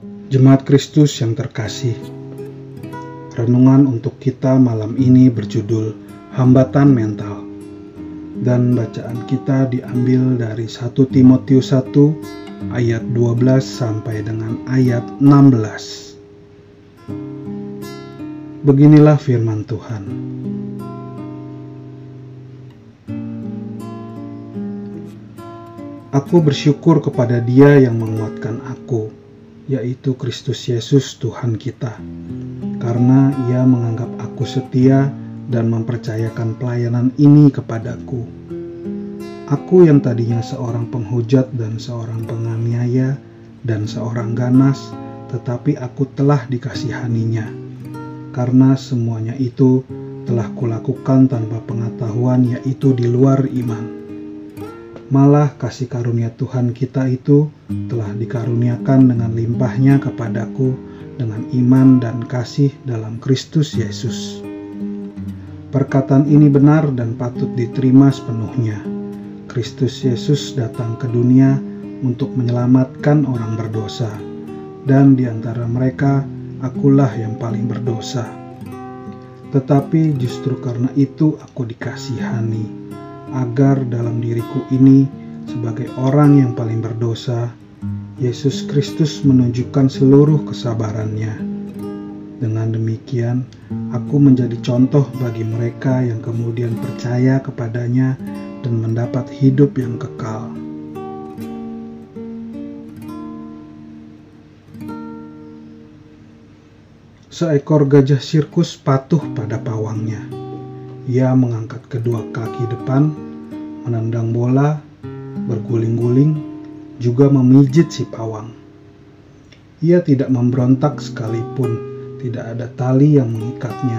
Jemaat Kristus yang terkasih, renungan untuk kita malam ini berjudul Hambatan Mental. Dan bacaan kita diambil dari 1 Timotius 1 ayat 12 sampai dengan ayat 16. Beginilah firman Tuhan. Aku bersyukur kepada Dia yang menguatkan aku, yaitu Kristus Yesus, Tuhan kita, karena Ia menganggap aku setia dan mempercayakan pelayanan ini kepadaku. Aku yang tadinya seorang penghujat dan seorang penganiaya dan seorang ganas, tetapi aku telah dikasihaninya, karena semuanya itu telah kulakukan tanpa pengetahuan, yaitu di luar iman Malah kasih karunia Tuhan kita itu telah dikaruniakan dengan limpahnya kepadaku dengan iman dan kasih dalam Kristus Yesus. Perkataan ini benar dan patut diterima sepenuhnya. Kristus Yesus datang ke dunia untuk menyelamatkan orang berdosa, dan di antara mereka akulah yang paling berdosa. Tetapi justru karena itu aku dikasihani agar dalam diriku ini sebagai orang yang paling berdosa, Yesus Kristus menunjukkan seluruh kesabarannya. Dengan demikian, aku menjadi contoh bagi mereka yang kemudian percaya kepadanya dan mendapat hidup yang kekal. Seekor gajah sirkus patuh pada pawangnya ia mengangkat kedua kaki depan, menendang bola, berguling-guling, juga memijit si pawang. Ia tidak memberontak sekalipun, tidak ada tali yang mengikatnya.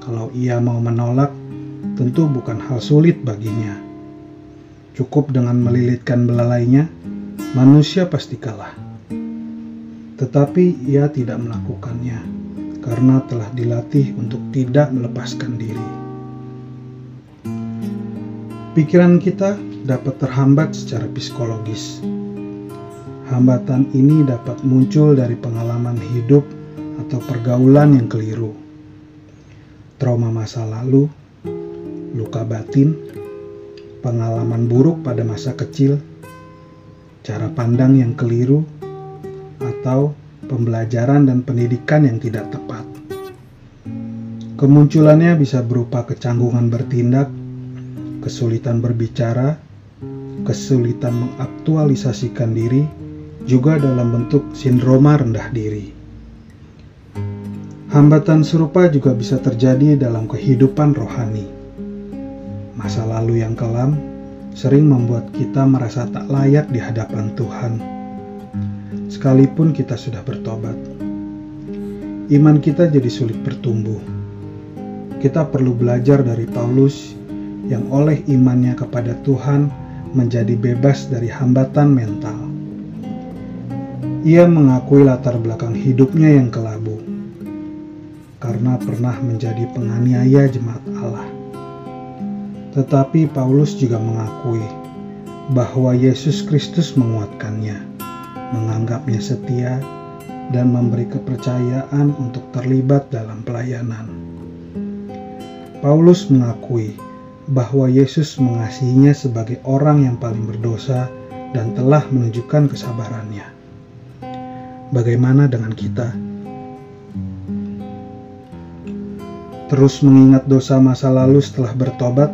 Kalau ia mau menolak, tentu bukan hal sulit baginya. Cukup dengan melilitkan belalainya, manusia pasti kalah. Tetapi ia tidak melakukannya karena telah dilatih untuk tidak melepaskan diri. Pikiran kita dapat terhambat secara psikologis. Hambatan ini dapat muncul dari pengalaman hidup atau pergaulan yang keliru, trauma masa lalu, luka batin, pengalaman buruk pada masa kecil, cara pandang yang keliru, atau pembelajaran dan pendidikan yang tidak tepat. Kemunculannya bisa berupa kecanggungan bertindak, kesulitan berbicara, kesulitan mengaktualisasikan diri, juga dalam bentuk sindroma rendah diri. Hambatan serupa juga bisa terjadi dalam kehidupan rohani. Masa lalu yang kelam sering membuat kita merasa tak layak di hadapan Tuhan sekalipun kita sudah bertobat. Iman kita jadi sulit bertumbuh. Kita perlu belajar dari Paulus yang oleh imannya kepada Tuhan menjadi bebas dari hambatan mental. Ia mengakui latar belakang hidupnya yang kelabu karena pernah menjadi penganiaya jemaat Allah. Tetapi Paulus juga mengakui bahwa Yesus Kristus menguatkannya menganggapnya setia, dan memberi kepercayaan untuk terlibat dalam pelayanan. Paulus mengakui bahwa Yesus mengasihinya sebagai orang yang paling berdosa dan telah menunjukkan kesabarannya. Bagaimana dengan kita? Terus mengingat dosa masa lalu setelah bertobat,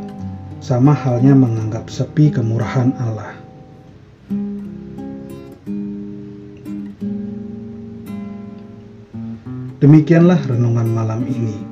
sama halnya menganggap sepi kemurahan Allah. Demikianlah renungan malam ini.